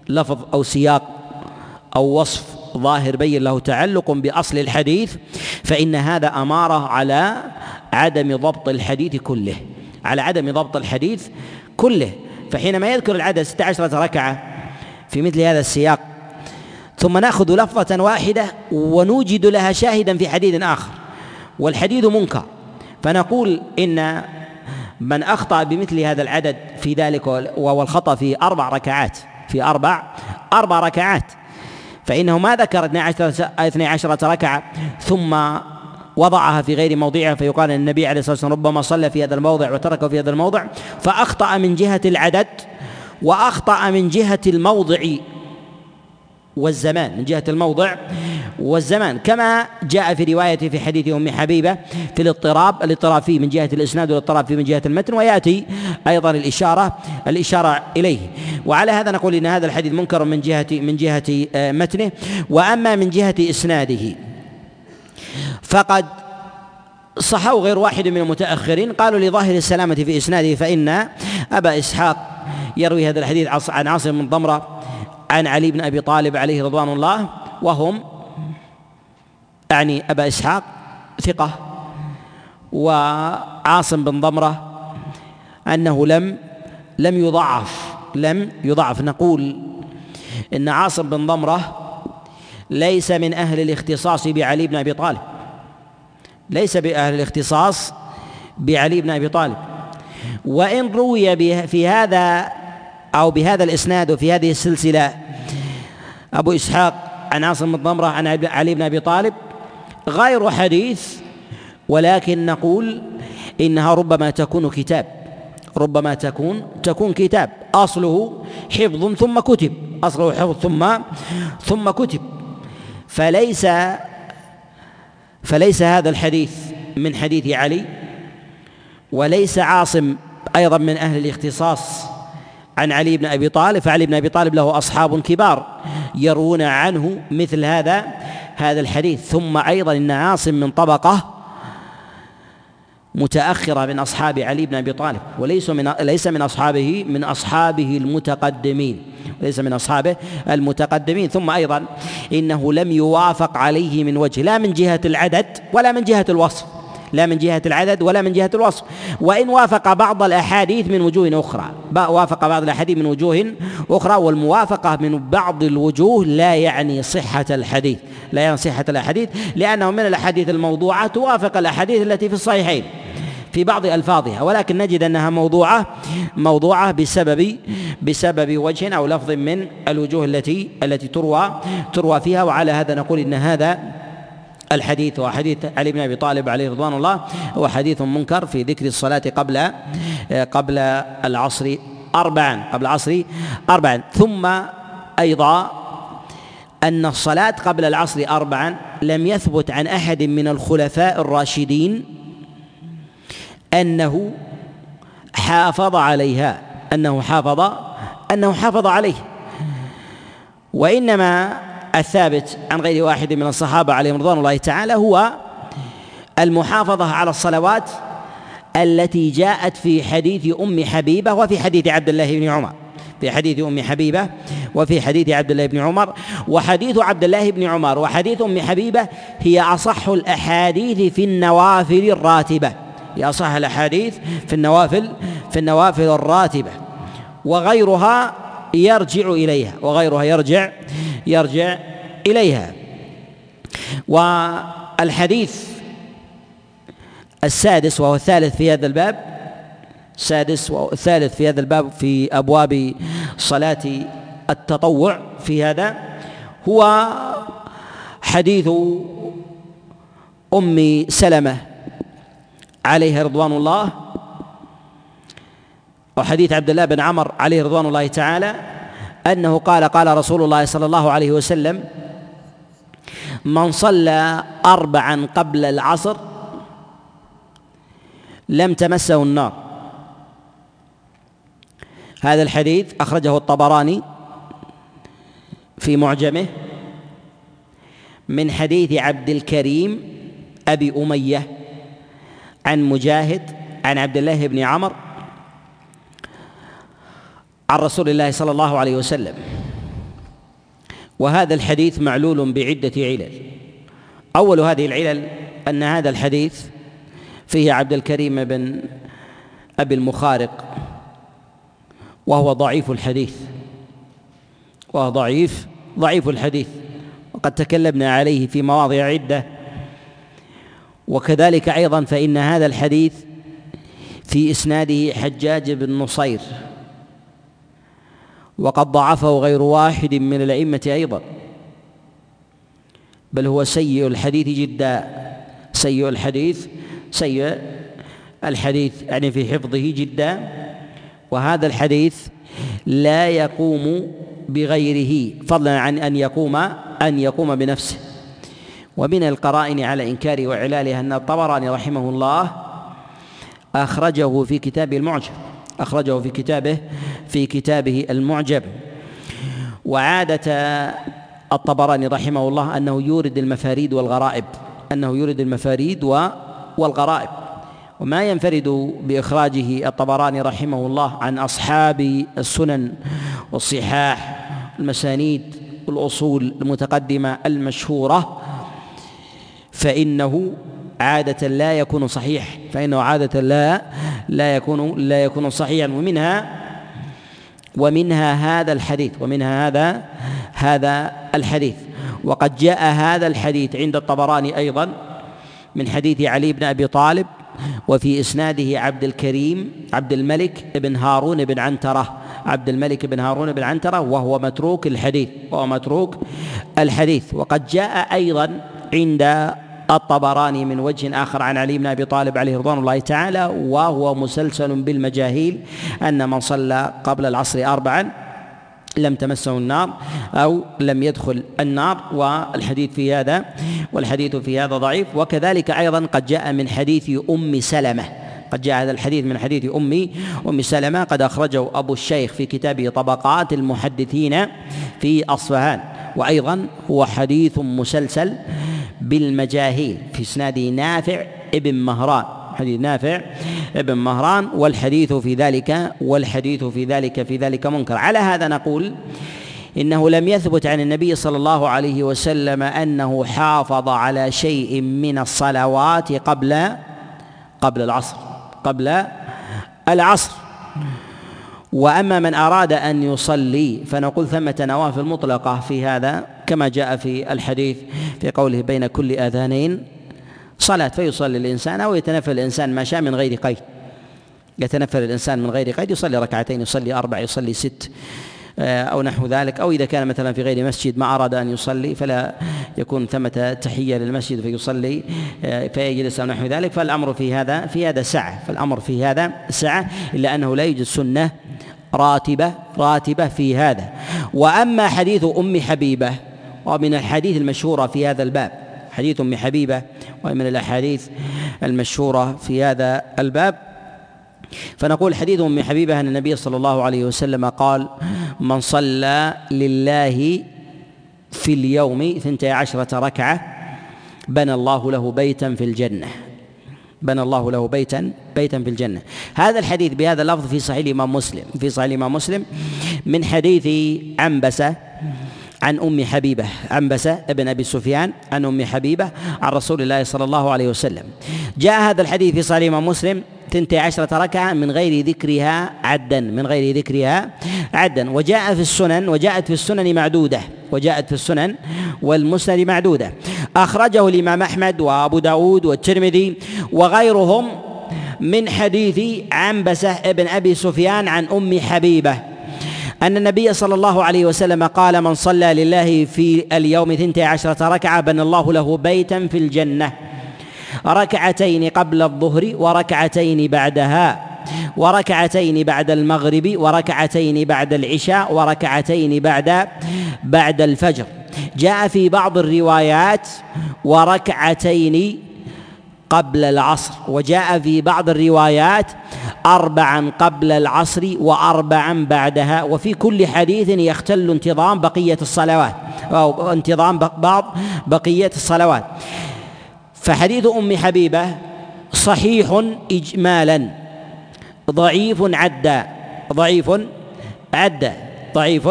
لفظ أو سياق أو وصف ظاهر بين له تعلق بأصل الحديث فإن هذا أمارة على عدم ضبط الحديث كله. على عدم ضبط الحديث كله. فحينما يذكر العدد 16 ركعة في مثل هذا السياق ثم نأخذ لفظة واحدة ونوجد لها شاهدا في حديث آخر والحديث منكر. فنقول إن من أخطأ بمثل هذا العدد في ذلك وهو الخطأ في أربع ركعات في أربع أربع ركعات. فإنه ما ذكر 12 عشرة ركعة ثم وضعها في غير موضعها فيقال إن النبي عليه الصلاة والسلام ربما صلى في هذا الموضع وتركه في هذا الموضع فأخطأ من جهة العدد وأخطأ من جهة الموضع والزمان من جهة الموضع والزمان. كما جاء في رواية في حديث أم حبيبة في الاضطراب الاضطراب فيه من جهة الإسناد والاضطراب فيه من جهة المتن ويأتي أيضا الإشارة الإشارة إليه. وعلى هذا نقول إن هذا الحديث منكر من جهة من جهة آه، متنه وأما من جهة إسناده. فقد صحوا غير واحد من المتأخرين قالوا لظاهر السلامة في إسناده فإن أبا إسحاق يروي هذا الحديث عن عاصم بن ضمرة عن علي بن أبي طالب عليه رضوان الله وهم اعني أبا إسحاق ثقة وعاصم بن ضمرة أنه لم لم يضعف لم يضعف. نقول إن عاصم بن ضمرة ليس من أهل الاختصاص بعلي بن أبي طالب. ليس بأهل الاختصاص بعلي بن أبي طالب. وإن روي في هذا أو بهذا الإسناد وفي هذه السلسلة أبو إسحاق عن عاصم بن ضمرة عن علي بن أبي طالب غير حديث ولكن نقول إنها ربما تكون كتاب. ربما تكون تكون كتاب. أصله حفظ ثم كتب. أصله حفظ ثم ثم كتب. فليس فليس هذا الحديث من حديث علي وليس عاصم أيضا من أهل الاختصاص عن علي بن أبي طالب فعلي بن أبي طالب له أصحاب كبار يروون عنه مثل هذا هذا الحديث. ثم أيضا إن عاصم من طبقة متأخرة من أصحاب علي بن أبي طالب وليس من ليس من أصحابه من أصحابه المتقدمين ليس من أصحابه المتقدمين. ثم أيضا إنه لم يوافق عليه من وجه لا من جهة العدد ولا من جهة الوصف. لا من جهة العدد ولا من جهة الوصف. وإن وافق بعض الأحاديث من وجوه أخرى. وافق بعض الأحاديث من وجوه أخرى والموافقة من بعض الوجوه لا يعني صحة الحديث. لا يعني صحة الأحاديث لأنه من الأحاديث الموضوعة توافق الأحاديث التي في الصحيحين في بعض ألفاظها. ولكن نجد أنها موضوعة موضوعة بسبب بسبب وجه أو لفظ من الوجوه التي التي تروى تروى فيها. وعلى هذا نقول إن هذا الحديث وحديث علي بن أبي طالب عليه رضوان الله هو حديث منكر في ذكر الصلاة قبل قبل العصر أربعا قبل العصر أربعا. ثم أيضا أن الصلاة قبل العصر أربعا لم يثبت عن أحد من الخلفاء الراشدين أنه حافظ عليها أنه حافظ أنه حافظ عليه. وإنما الثابت عن غير واحد من الصحابة عليهم رضوان الله تعالى هو المحافظة على الصلوات التي جاءت في حديث أم حبيبة وفي حديث عبد الله بن عمر. في حديث أم حبيبة وفي حديث عبد الله بن عمر وحديث عبد الله بن عمر وحديث أم حبيبة هي أصح الأحاديث في النوافل الراتبة. هي أصح الأحاديث في النوافل في النوافل الراتبة. وغيرها يرجع إليها وغيرها يرجع يرجع إليها. والحديث السادس وهو الثالث في هذا الباب السادس والثالث في هذا الباب في أبواب صلاة التطوع في هذا هو حديث أم سلمة عليها رضوان الله وحديث عبد الله بن عمر عليه رضوان الله تعالى أنه قال قال رسول الله صلى الله عليه وسلم من صلى اربعا قبل العصر لم تمسه النار. هذا الحديث أخرجه الطبراني في معجمه من حديث عبد الكريم أبي أمية عن مجاهد عن عبد الله بن عمر عن رسول الله صلى الله عليه وسلم. وهذا الحديث معلول بعدة علل. أول هذه العلل أن هذا الحديث فيه عبد الكريم بن أبي المخارق وهو ضعيف الحديث. وهو ضعيف ضعيف الحديث. وقد تكلمنا عليه في مواضع عدة. وكذلك أيضا فإن هذا الحديث في إسناده حجاج بن نصير. وقد ضعفه غير واحد من الأئمة أيضا. بل هو سيء الحديث جدا. سيء الحديث سيء الحديث يعني في حفظه جدا. وهذا الحديث لا يقوم بغيره فضلا عن أن يقوم أن يقوم بنفسه. ومن القرائن على إنكاره واعلاله أن الطبراني رحمه الله أخرجه في كتابه المعجم. أخرجه في كتابه في كتابه المعجم وعادة الطبراني رحمه الله أنه يورد المفاريد والغرائب أنه يورد المفاريد والغرائب. وما ينفرد بإخراجه الطبراني رحمه الله عن أصحاب السنن والصحاح المسانيد والأصول المتقدمة المشهورة فإنه عادة لا يكون صحيح فإنه عادة لا لا يكون لا يكون صحيحا. ومنها ومنها هذا الحديث ومنها هذا هذا الحديث. وقد جاء هذا الحديث عند الطبراني أيضا من حديث علي بن أبي طالب وفي إسناده عبد الكريم عبد الملك بن هارون بن عنترة. عبد الملك بن هارون بن عنترة وهو متروك الحديث وهو متروك الحديث. وقد جاء أيضا عند الطبراني من وجه آخر عن علي بن أبي طالب عليه رضوان الله تعالى وهو مسلسل بالمجاهيل أن من صلى قبل العصر أربعا لم تمسه النار أو لم يدخل النار والحديث في هذا والحديث في هذا ضعيف. وكذلك أيضا قد جاء من حديث أم سلمة قد جاء هذا الحديث من حديث أم أم سلمة قد أخرجه أبو الشيخ في كتابه طبقات المحدثين في أصفهان. وأيضا هو حديث مسلسل بالمجاهيل في اسناده نافع ابن مهران. حديث نافع ابن مهران والحديث في ذلك والحديث في ذلك في ذلك منكر. على هذا نقول إنه لم يثبت عن النبي صلى الله عليه وسلم أنه حافظ على شيء من الصلوات قبل قبل العصر قبل العصر. وأما من أراد أن يصلي فنقول ثمة نوافل مطلقه في هذا كما جاء في الحديث في قوله بين كل آذانين صلاة فيصلي الإنسان أو يتنفل الإنسان ما شاء من غير قيد. يتنفل الإنسان من غير قيد يصلي ركعتين يصلي أربع يصلي ست. أو نحو ذلك أو إذا كان مثلا في غير مسجد ما أراد أن يصلي فلا يكون ثمة تحية للمسجد فيصلي آه، فيجلس أو نحو ذلك. فالأمر في هذا في هذا سعة فالأمر في هذا سعة إلا أنه لا يوجد سنة راتبة راتبة في هذا. وأما حديث أم حبيبة ومن الحديث المشهورة في هذا الباب حديث أم حبيبة ومن الأحاديث المشهورة في هذا الباب فنقول حديث أم حبيبة أن النبي صلى الله عليه وسلم قال من صلى لله في اليوم اثنتي عشرة ركعة بنى الله له بيتا في الجنة. بنى الله له بيتا بيتا في الجنة. هذا الحديث بهذا اللفظ في صحيح الإمام مسلم في صحيح الإمام مسلم من حديث عنبسة عن أم حبيبة عنبسه ابن أبي سفيان عن أم حبيبة عن رسول الله صلى الله عليه وسلم. جاء هذا الحديث في صحيح مسلم ثنتي عشرة ركعة من غير ذكرها عدا من غير ذكرها عدا. وجاء في السنن وجاءت في السنن معدودة وجاءت في السنن والمسند معدودة. أخرجه الإمام أحمد وأبو داود والترمذي وغيرهم من حديث عنبسة ابن أبي سفيان عن أم حبيبة. أن النبي صلى الله عليه وسلم قال من صلى لله في اليوم ثنتي عشرة ركعة بنى الله له بيتا في الجنة. ركعتين قبل الظهر وركعتين بعدها وركعتين بعد المغرب وركعتين بعد العشاء وركعتين بعد بعد الفجر. جاء في بعض الروايات وركعتين قبل العصر. وجاء في بعض الروايات أربعا قبل العصر وأربعا بعدها. وفي كل حديث يختل انتظام بقية الصلوات. أو انتظام بعض بقية الصلوات. فحديث أم حبيبة صحيح إجمالا. ضعيف عدا. ضعيف عدا. ضعيف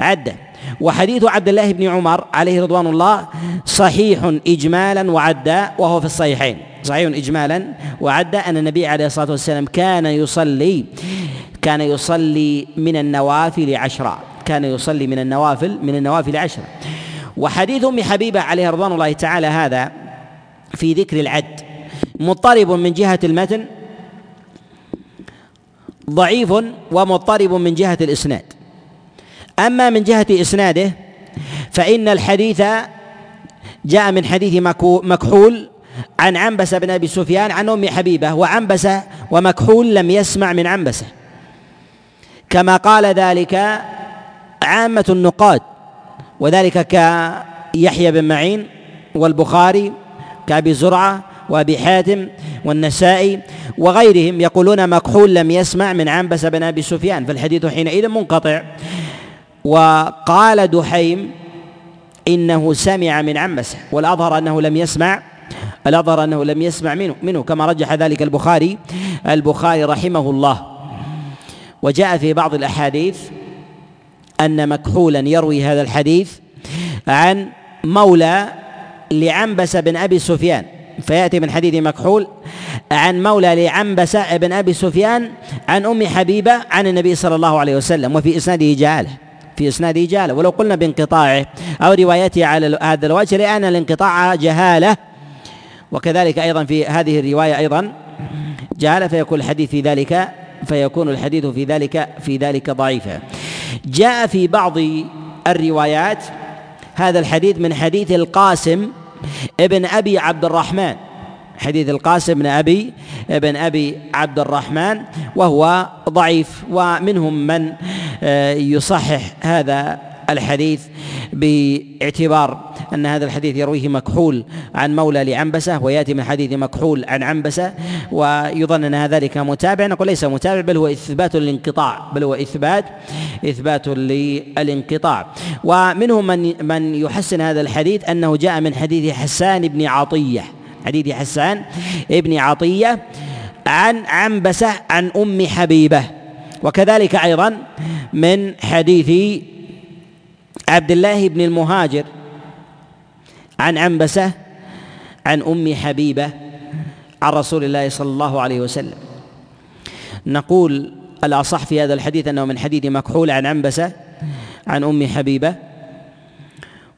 عدا. وحديث عبد الله بن عمر عليه رضوان الله صحيح إجمالا وعدا وهو في الصحيحين. صحيح إجمالا وعدا أن النبي عليه الصلاة والسلام كان يصلي كان يصلي من النوافل عشرا كان يصلي من النوافل من النوافل عشرا وحديث أم حبيبة عليه رضوان الله تعالى هذا في ذكر العد. مضطرب من جهة المتن ضعيف ومضطرب من جهة الإسناد. أما من جهة إسناده فإن الحديث جاء من حديث مكحول عن عنبسه بن أبي سفيان عن أم حبيبة وعنبسه ومكحول لم يسمع من عنبسة. كما قال ذلك عامة النقاد وذلك كيحيى بن معين والبخاري كأبي زرعة وأبي حاتم والنسائي وغيرهم يقولون مكحول لم يسمع من عنبسه بن أبي سفيان فالحديث حينئذ منقطع. وقال دحيم إنه سمع من عنبسه والأظهر أنه لم يسمع الأظهر أنه لم يسمع منه منه كما رجح ذلك البخاري البخاري رحمه الله. وجاء في بعض الأحاديث أن مكحولا يروي هذا الحديث عن مولى لعنبس بن أبي سفيان. فيأتي من حديث مكحول عن مولى لعنبس بن أبي سفيان عن أم حبيبة عن النبي صلى الله عليه وسلم وفي إسناده جهالة في إسناده جهالة ولو قلنا بانقطاعه أو روايته على هذا الوجه لأن الانقطاع جهالة. وكذلك أيضا في هذه الرواية أيضا جهالة فيكون الحديث في ذلك فيكون الحديث في ذلك في ذلك ضعيفا. جاء في بعض الروايات هذا الحديث من حديث القاسم ابن أبي عبد الرحمن. حديث القاسم بن أبي ابن أبي عبد الرحمن وهو ضعيف ومنهم من آه، يصحح هذا الحديث باعتبار أن هذا الحديث يرويه مكحول عن مولى لعنبسة ويأتي من حديث مكحول عن عنبسة ويظن أن ذلك متابع نقول ليس متابع بل هو إثبات للانقطاع بل هو إثبات إثبات للانقطاع. ومنهم من من يحسن هذا الحديث أنه جاء من حديث حسان بن عطية. حديث حسان بن عطية عن عنبسة عن أم حبيبة وكذلك أيضا من حديث عبد الله بن المهاجر عن عنبسة عن أم حبيبة عن رسول الله صلى الله عليه وسلم. نقول الأصح في هذا الحديث أنه من حديث مكحول عن عنبسة عن أم حبيبة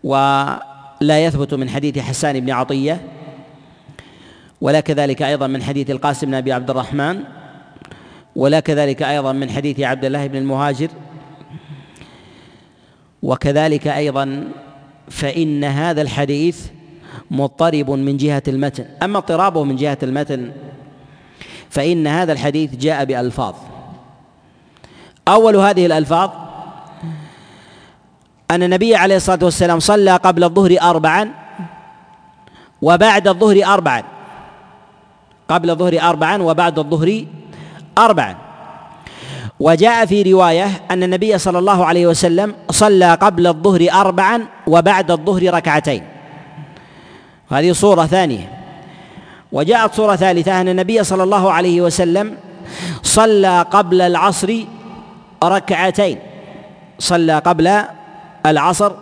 ولا يثبت من حديث حسان بن عطية ولا كذلك أيضا من حديث القاسم بن أبي عبد الرحمن ولا كذلك أيضا من حديث عبد الله بن المهاجر وكذلك أيضا فإن هذا الحديث مضطرب من جهة المتن. أما اضطرابه من جهة المتن فإن هذا الحديث جاء بألفاظ. أول هذه الألفاظ أن النبي عليه الصلاة والسلام صلى قبل الظهر اربعا وبعد الظهر اربعا. قبل الظهر اربعا وبعد الظهر اربعا. وجاء في رواية أن النبي صلى الله عليه وسلم صلى قبل الظهر اربعا وبعد الظهر ركعتين. هذه صورة ثانية. وجاءت صورة ثالثة أن النبي صلى الله عليه وسلم صلى قبل العصر ركعتين. صلى قبل العصر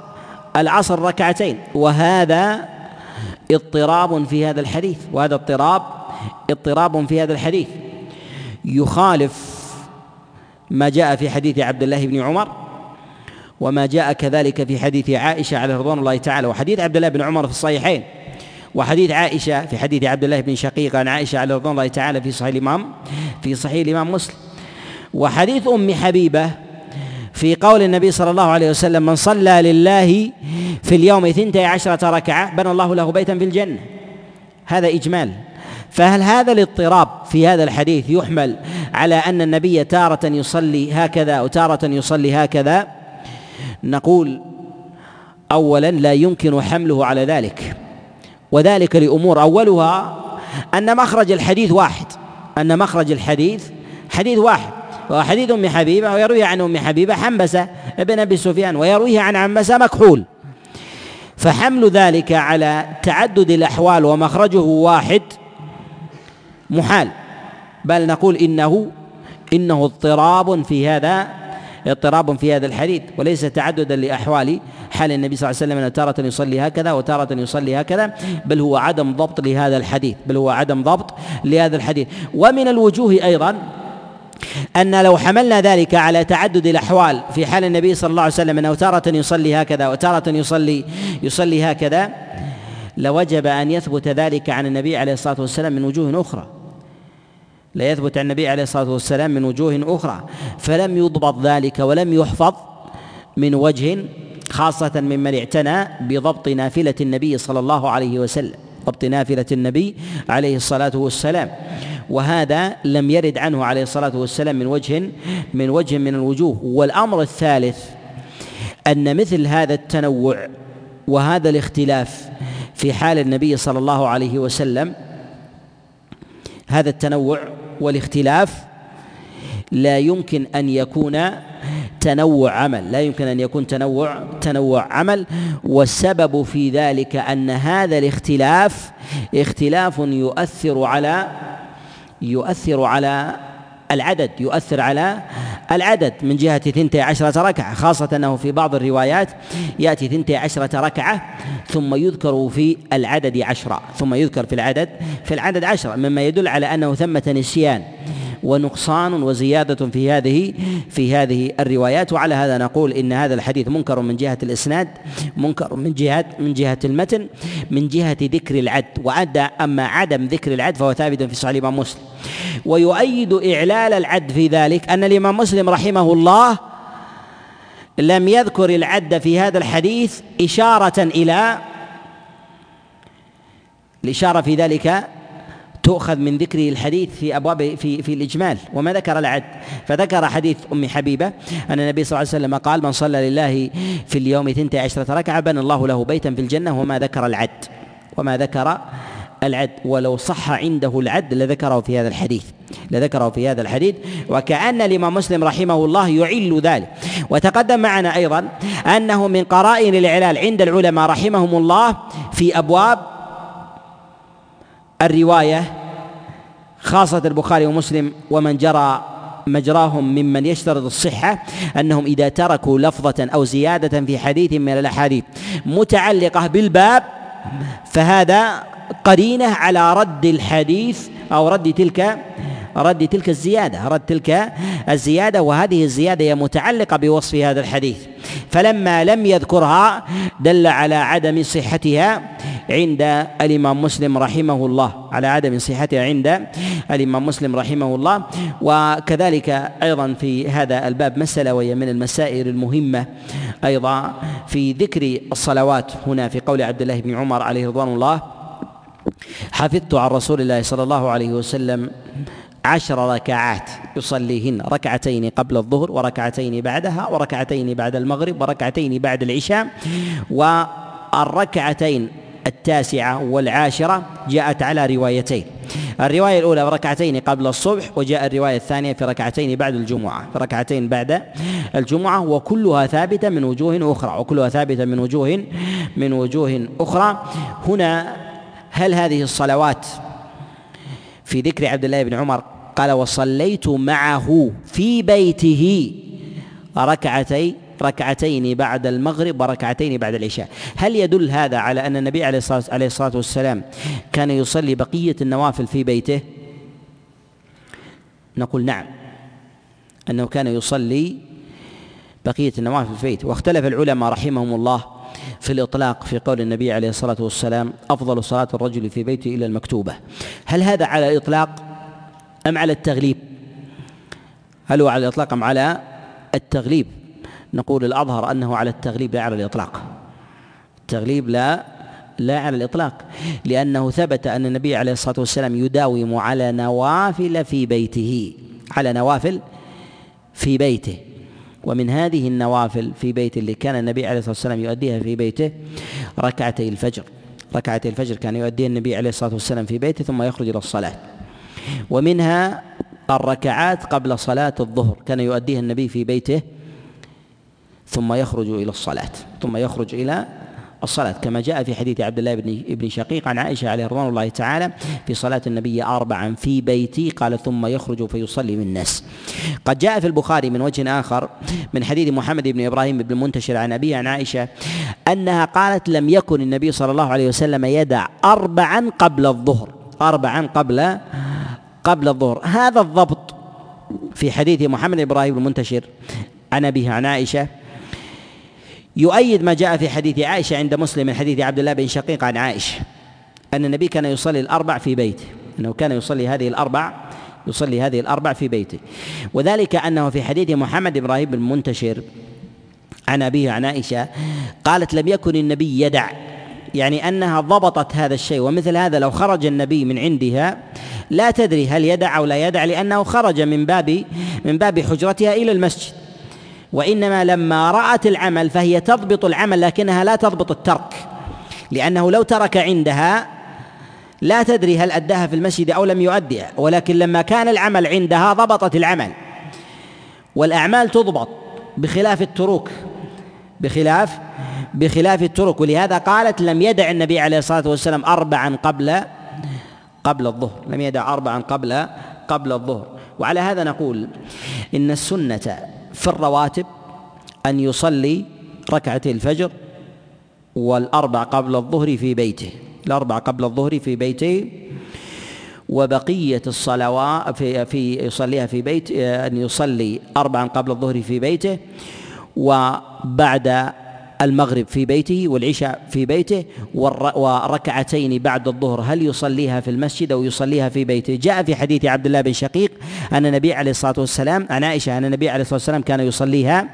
العصر ركعتين. وهذا اضطراب في هذا الحديث وهذا اضطراب اضطراب في هذا الحديث. يخالف ما جاء في حديث عبد الله بن عمر وما جاء كذلك في حديث عائشة عليه رضوان الله تعالى وحديث عبد الله بن عمر في الصحيحين وحديث عائشة في حديث عبد الله بن شقيق عن عائشة عليه رضوان الله تعالى في صحيح الإمام في صحيح الإمام مسلم. وحديث أم حبيبة في قول النبي صلى الله عليه وسلم من صلى لله في اليوم ثنتي عشرة ركعة بنى الله له بيتا في الجنة. هذا إجمال. فهل هذا الاضطراب في هذا الحديث يحمل على أن النبي تارة يصلي هكذا وتارة يصلي هكذا؟ نقول اولا لا يمكن حمله على ذلك وذلك لأمور أولها أن مخرج الحديث واحد أن مخرج الحديث حديث واحد وهو حديث أم حبيبة ويرويه عن أم حبيبة حنبسة ابن أبي سفيان ويرويه عن عمسة مكحول. فحمل ذلك على تعدد الأحوال ومخرجه واحد محال. بل نقول انه إنه اضطراب في هذا اضطراب في هذا الحديث. وليس تعددا لأحوال حال النبي صلى الله عليه وسلم انه تارة يصلي هكذا وتارة يصلي هكذا بل هو عدم ضبط لهذا الحديث. بل هو عدم ضبط لهذا الحديث. ومن الوجوه أيضا أن لو حملنا ذلك على تعدد الأحوال في حال النبي صلى الله عليه وسلم أنه تارة يصلي هكذا وتارة يصلي يصلي هكذا لوجب أن يثبت ذلك عن النبي عليه الصلاة والسلام من وجوه أخرى. لا يثبت عن النبي عليه الصلاة والسلام من وجوه أخرى فلم يضبط ذلك ولم يحفظ من وجه خاصة ممن اعتنى بضبط نافلة النبي صلى الله عليه وسلم ضبط نافلة النبي عليه الصلاة والسلام. وهذا لم يرد عنه عليه الصلاة والسلام من وجه من وجه من الوجوه. والأمر الثالث أن مثل هذا التنوع وهذا الاختلاف في حال النبي صلى الله عليه وسلم هذا التنوع والاختلاف لا يمكن أن يكون تنوع عمل لا يمكن أن يكون تنوع تنوع عمل والسبب في ذلك أن هذا الاختلاف اختلاف يؤثر على يؤثر على العدد يؤثر على العدد. من جهة ثنتي عشرة ركعة خاصة أنه في بعض الروايات يأتي ثنتي عشرة ركعة ثم يذكر في العدد عشرة ثم يذكر في العدد في العدد عشرة مما يدل على أنه ثمة نسيان ونقصان وزيادة في هذه في هذه الروايات. وعلى هذا نقول إن هذا الحديث منكر من جهة الإسناد منكر من جهة من جهة المتن من جهة ذكر العد. وعد أما عدم ذكر العد فهو ثابت في صحيح الإمام مسلم. ويؤيد إعلال العد في ذلك أن الإمام مسلم رحمه الله لم يذكر العد في هذا الحديث إشارة إلى الإشارة في ذلك تؤخذ من ذكره الحديث في أبواب في في الإجمال وما ذكر العد. فذكر حديث أم حبيبة أن النبي صلى الله عليه وسلم قال من صلى لله في اليوم ثنتي عشرة ركعة بنى الله له بيتا في الجنة وما ذكر العد. وما ذكر العد ولو صح عنده العد لذكره في هذا الحديث لذكره في هذا الحديث. وكأن الإمام مسلم رحمه الله يعل ذلك. وتقدم معنا أيضا أنه من قرائن الإعلال عند العلماء رحمهم الله في أبواب الرواية خاصة البخاري ومسلم ومن جرى مجراهم ممن يشترط الصحة أنهم إذا تركوا لفظة أو زيادة في حديث من الأحاديث متعلقة بالباب فهذا قرينة على رد الحديث أو رد تلك رد تلك الزيادة رد تلك الزيادة وهذه الزيادة هي متعلقة بوصف هذا الحديث. فلما لم يذكرها دل على عدم صحتها عند الإمام مسلم رحمه الله على عدم صحتها عند الإمام مسلم رحمه الله. وكذلك أيضا في هذا الباب مسألة وهي من المسائل المهمة أيضا في ذكر الصلوات. هنا في قول عبد الله بن عمر عليه رضوان الله حفظت عن رسول الله صلى الله عليه وسلم عشر ركعات يصليهن ركعتين قبل الظهر وركعتين بعدها وركعتين بعد المغرب وركعتين بعد العشاء والركعتين التاسعة والعاشرة جاءت على روايتين. الرواية الأولى ركعتين قبل الصبح وجاء الرواية الثانية في ركعتين بعد الجمعة. في ركعتين بعد الجمعة وكلها ثابتة من وجوه أخرى وكلها ثابتة من وجوه من وجوه أخرى. هنا هل هذه الصلوات في ذكر عبد الله بن عمر قال وصليت معه في بيته ركعتي ركعتين بعد المغرب وركعتين بعد العشاء. هل يدل هذا على أن النبي عليه الصلاة, والسلام كان يصلي بقية النوافل في بيته؟ نقول نعم. أنه كان يصلي بقية النوافل في بيته. واختلف العلماء رحمهم الله في الإطلاق في قول النبي عليه الصلاة والسلام أفضل صلاة الرجل في بيته إلى المكتوبة. هل هذا على الإطلاق أم على التغليب؟ هل هو على الإطلاق أم على التغليب؟ نقول الأظهر أنه على التغليب لا على الإطلاق. التغليب لا لا على الإطلاق. لأنه ثبت أن النبي عليه الصلاة والسلام يداوم على نوافل في بيته على نوافل في بيته. ومن هذه النوافل في بيت اللي كان النبي عليه الصلاة والسلام يؤديها في بيته ركعتي الفجر. ركعتي الفجر كان يؤديها النبي عليه الصلاة والسلام في بيته ثم يخرج إلى الصلاة. ومنها الركعات قبل صلاة الظهر كان يؤديها النبي في بيته ثم يخرج إلى الصلاة. ثم يخرج إلى الصلاة. كما جاء في حديث عبد الله بن ابن شقيق عن عائشة عليه رضوان الله تعالى في صلاة النبي أربعا في بيتي قال ثم يخرج فيصلي بالناس قد جاء في البخاري من وجه آخر من حديث محمد بن إبراهيم بن منتشر عن أبيه عن عائشة أنها قالت لم يكن النبي صلى الله عليه وسلم يدع أربعا قبل الظهر. أربعا قبل قبل الظهر. هذا الضبط في حديث محمد إبراهيم المنتشر عن أبيه عن عائشة يؤيد ما جاء في حديث عائشة عند مسلم من حديث عبد الله بن شقيق عن عائشة أن النبي كان يصلي الأربع في بيته أنه كان يصلي هذه الأربع يصلي هذه الأربع في بيته. وذلك أنه في حديث محمد إبراهيم بن منتشر عن أبيه عن عائشة قالت لم يكن النبي يدع. يعني أنها ضبطت هذا الشيء ومثل هذا لو خرج النبي من عندها لا تدري هل يدع أو لا يدع لأنه خرج من باب من باب حجرتها إلى المسجد. وإنما لما رأت العمل فهي تضبط العمل لكنها لا تضبط الترك لأنه لو ترك عندها لا تدري هل أداها في المسجد أو لم يؤدها ولكن لما كان العمل عندها ضبطت العمل. والأعمال تضبط بخلاف التروك بخلاف بخلاف الترك ولهذا قالت لم يدع النبي عليه الصلاة والسلام اربعا قبل قبل الظهر لم يدع اربعا قبل قبل الظهر. وعلى هذا نقول إن السنة في الرواتب أن يصلي ركعتي الفجر والأربع قبل الظهر في بيته الأربع قبل الظهر في بيته. وبقية الصلوات في في يصليها في بيت أن يصلي أربعا قبل الظهر في بيته. وبعد المغرب في بيته والعشاء في بيته وركعتين بعد الظهر. هل يصليها في المسجد أو يصليها في بيته؟ جاء في حديث عبد الله بن شقيق أن النبي عليه الصلاة والسلام عن عائشة أن النبي عليه الصلاة والسلام كان يصليها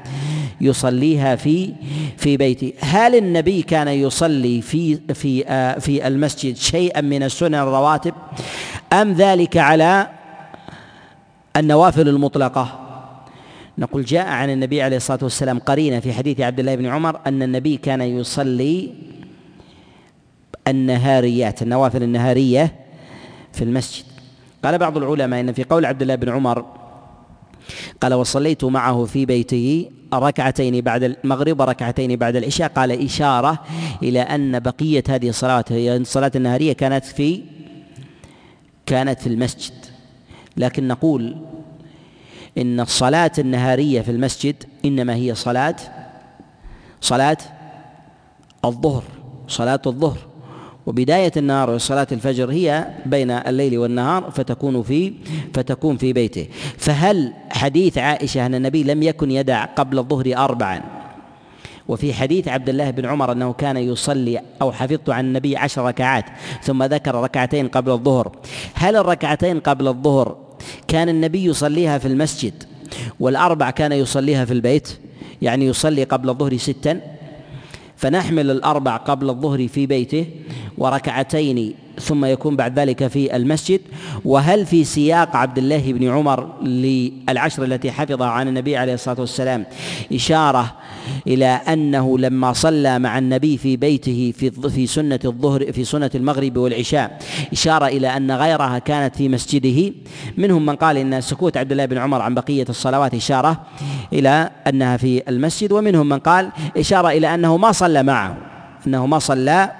يصليها في في بيته. هل النبي كان يصلي في في آه في المسجد شيئا من السنن الرواتب؟ أم ذلك على النوافل المطلقة؟ نقول جاء عن النبي عليه الصلاة والسلام قرينه في حديث عبد الله بن عمر أن النبي كان يصلي النهاريات النوافل النهارية في المسجد. قال بعض العلماء إن في قول عبد الله بن عمر قال وصليت معه في بيته ركعتين بعد المغرب وركعتين بعد العشاء. قال إشارة إلى أن بقية هذه الصلوات هي الصلاة النهارية كانت في كانت في المسجد. لكن نقول إن الصلاة النهارية في المسجد إنما هي صلاة صلاة الظهر صلاة الظهر. وبداية النهار وصلاة الفجر هي بين الليل والنهار فتكون في فتكون في بيته. فهل حديث عائشة أن النبي لم يكن يدع قبل الظهر أربعا؟ وفي حديث عبد الله بن عمر أنه كان يصلي أو حفظت عن النبي عشر ركعات ثم ذكر ركعتين قبل الظهر. هل الركعتين قبل الظهر كان النبي يصليها في المسجد والأربع كان يصليها في البيت يعني يصلي قبل الظهر ستا فنحمل الأربع قبل الظهر في بيته وركعتين ثم يكون بعد ذلك في المسجد. وهل في سياق عبد الله بن عمر للعشر التي حفظها عن النبي عليه الصلاة والسلام إشارة إلى أنه لما صلى مع النبي في بيته في في سنة الظهر في سنة المغرب والعشاء إشارة إلى أن غيرها كانت في مسجده. منهم من قال إن سكوت عبد الله بن عمر عن بقية الصلوات إشارة إلى أنها في المسجد ومنهم من قال إشارة إلى أنه ما صلى معه. أنه ما صلى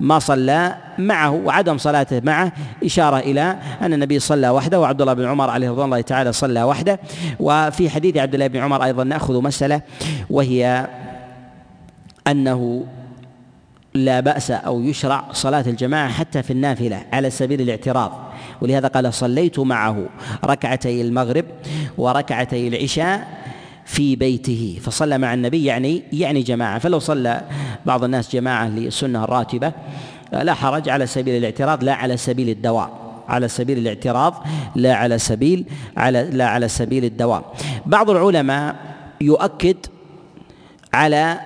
ما صلى معه وعدم صلاته معه إشارة إلى أن النبي صلى وحده وعبد الله بن عمر عليه رضوان الله تعالى صلى وحده. وفي حديث عبد الله بن عمر أيضا نأخذ مسألة وهي أنه لا بأس أو يشرع صلاة الجماعة حتى في النافلة على سبيل الاعتراض. ولهذا قال صليت معه ركعتي المغرب وركعتي العشاء في بيته فصلى مع النبي يعني يعني جماعة. فلو صلى بعض الناس جماعة للسنة الراتبة لا حرج على سبيل الاعتراض لا على سبيل الدوام على سبيل الاعتراض لا على سبيل على لا على سبيل الدوام بعض العلماء يؤكد على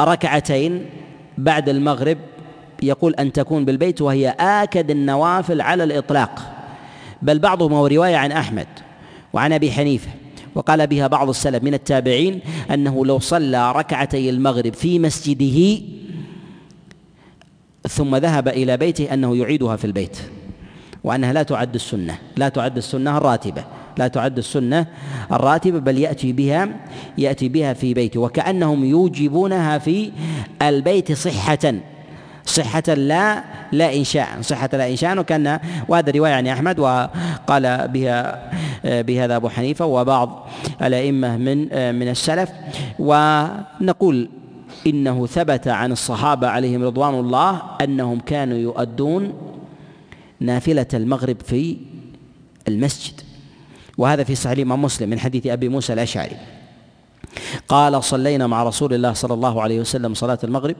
ركعتين بعد المغرب يقول أن تكون بالبيت وهي آكد النوافل على الإطلاق. بل بعضهم هو رواية عن أحمد وعن أبي حنيفة. وقال بها بعض السلف من التابعين أنه لو صلى ركعتي المغرب في مسجده ثم ذهب إلى بيته أنه يعيدها في البيت وأنها لا تعد السنة لا تعد السنة الراتبة لا تعد السنة الراتبة بل يأتي بها يأتي بها في بيته وكأنهم يوجبونها في البيت صحة. صحة لا لا إنشاء. صحة لا إنشاء. وكان وهذا رواية عن أحمد وقال بها بهذا أبو حنيفة وبعض الأئمة من من السلف. ونقول إنه ثبت عن الصحابة عليهم رضوان الله أنهم كانوا يؤدون نافلة المغرب في المسجد. وهذا في صحيح الإمام مسلم من حديث أبي موسى الأشعري. قال صلينا مع رسول الله صلى الله عليه وسلم صلاة المغرب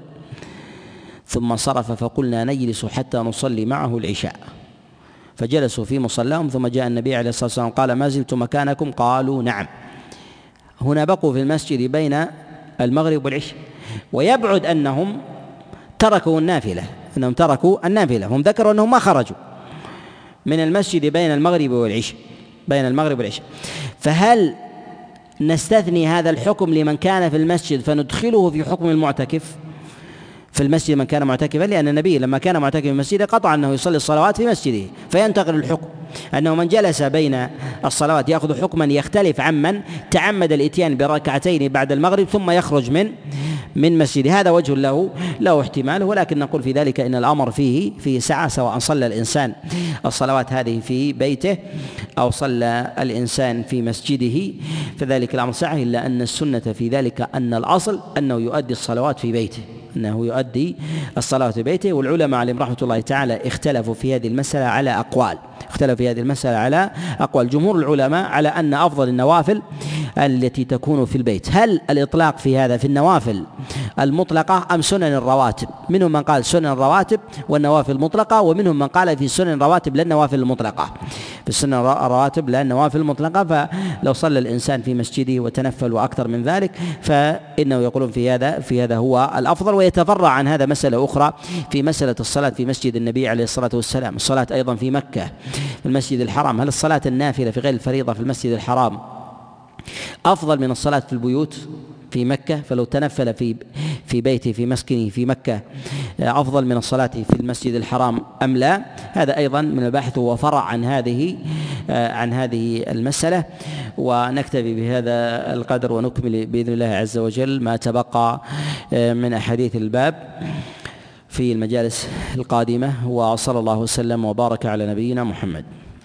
ثم انصرف فقلنا نجلس حتى نصلي معه العشاء. فجلسوا في مصلاهم ثم جاء النبي عليه الصلاة والسلام قال ما زلتم مكانكم؟ قالوا نعم. هنا بقوا في المسجد بين المغرب والعشاء ويبعد أنهم تركوا النافلة أنهم تركوا النافلة هم ذكروا أنهم ما خرجوا من المسجد بين المغرب والعشاء بين المغرب والعشاء. فهل نستثني هذا الحكم لمن كان في المسجد فندخله في حكم المعتكف؟ في المسجد من كان معتكفا لأن النبي لما كان معتكفا في مسجده قطع أنه يصلي الصلوات في مسجده فينتقل الحكم. أنه من جلس بين الصلوات يأخذ حكما يختلف عمن تعمد الإتيان بركعتين بعد المغرب ثم يخرج من من مسجده. هذا وجه له له احتماله ولكن نقول في ذلك إن الأمر فيه فيه سعة سواء صلى الإنسان الصلوات هذه في بيته أو صلى الإنسان في مسجده فذلك الأمر سعه إلا أن السنة في ذلك أن الأصل أنه يؤدي الصلوات في بيته أنه يؤدي الصلاه في بيته والعلماء عليهم رحمة الله تعالى اختلفوا في هذه المسألة على أقوال اختلف في هذه المسألة على أقوال جمهور العلماء على أن أفضل النوافل التي تكون في البيت. هل الإطلاق في هذا في النوافل المطلقة أم سنن الرواتب؟ منهم من قال سنن الرواتب والنوافل المطلقة ومنهم من قال في سنن الرواتب لا النوافل المطلقة. في سنن الرواتب لا النوافل المطلقة فلو صلى الإنسان في مسجده وتنفل وأكثر من ذلك فإنه يقولون في هذا في هذا هو الأفضل ويتفرع عن هذا مسألة أخرى في مسألة الصلاة في مسجد النبي عليه الصلاة والسلام. الصلاة أيضا في مكة. في المسجد الحرام؟ هل الصلاة النافلة في غير الفريضة في المسجد الحرام أفضل من الصلاة في البيوت في مكة؟ فلو تنفل في في بيته في مسكنه في مكة أفضل من الصلاة في المسجد الحرام أم لا؟ هذا أيضا من البحث وفرع عن هذه عن هذه المسألة ونكتفي بهذا القدر ونكمل بإذن الله عز وجل ما تبقى من أحاديث الباب في المجالس القادمة. وصلى الله وسلم وبارك على نبينا محمد.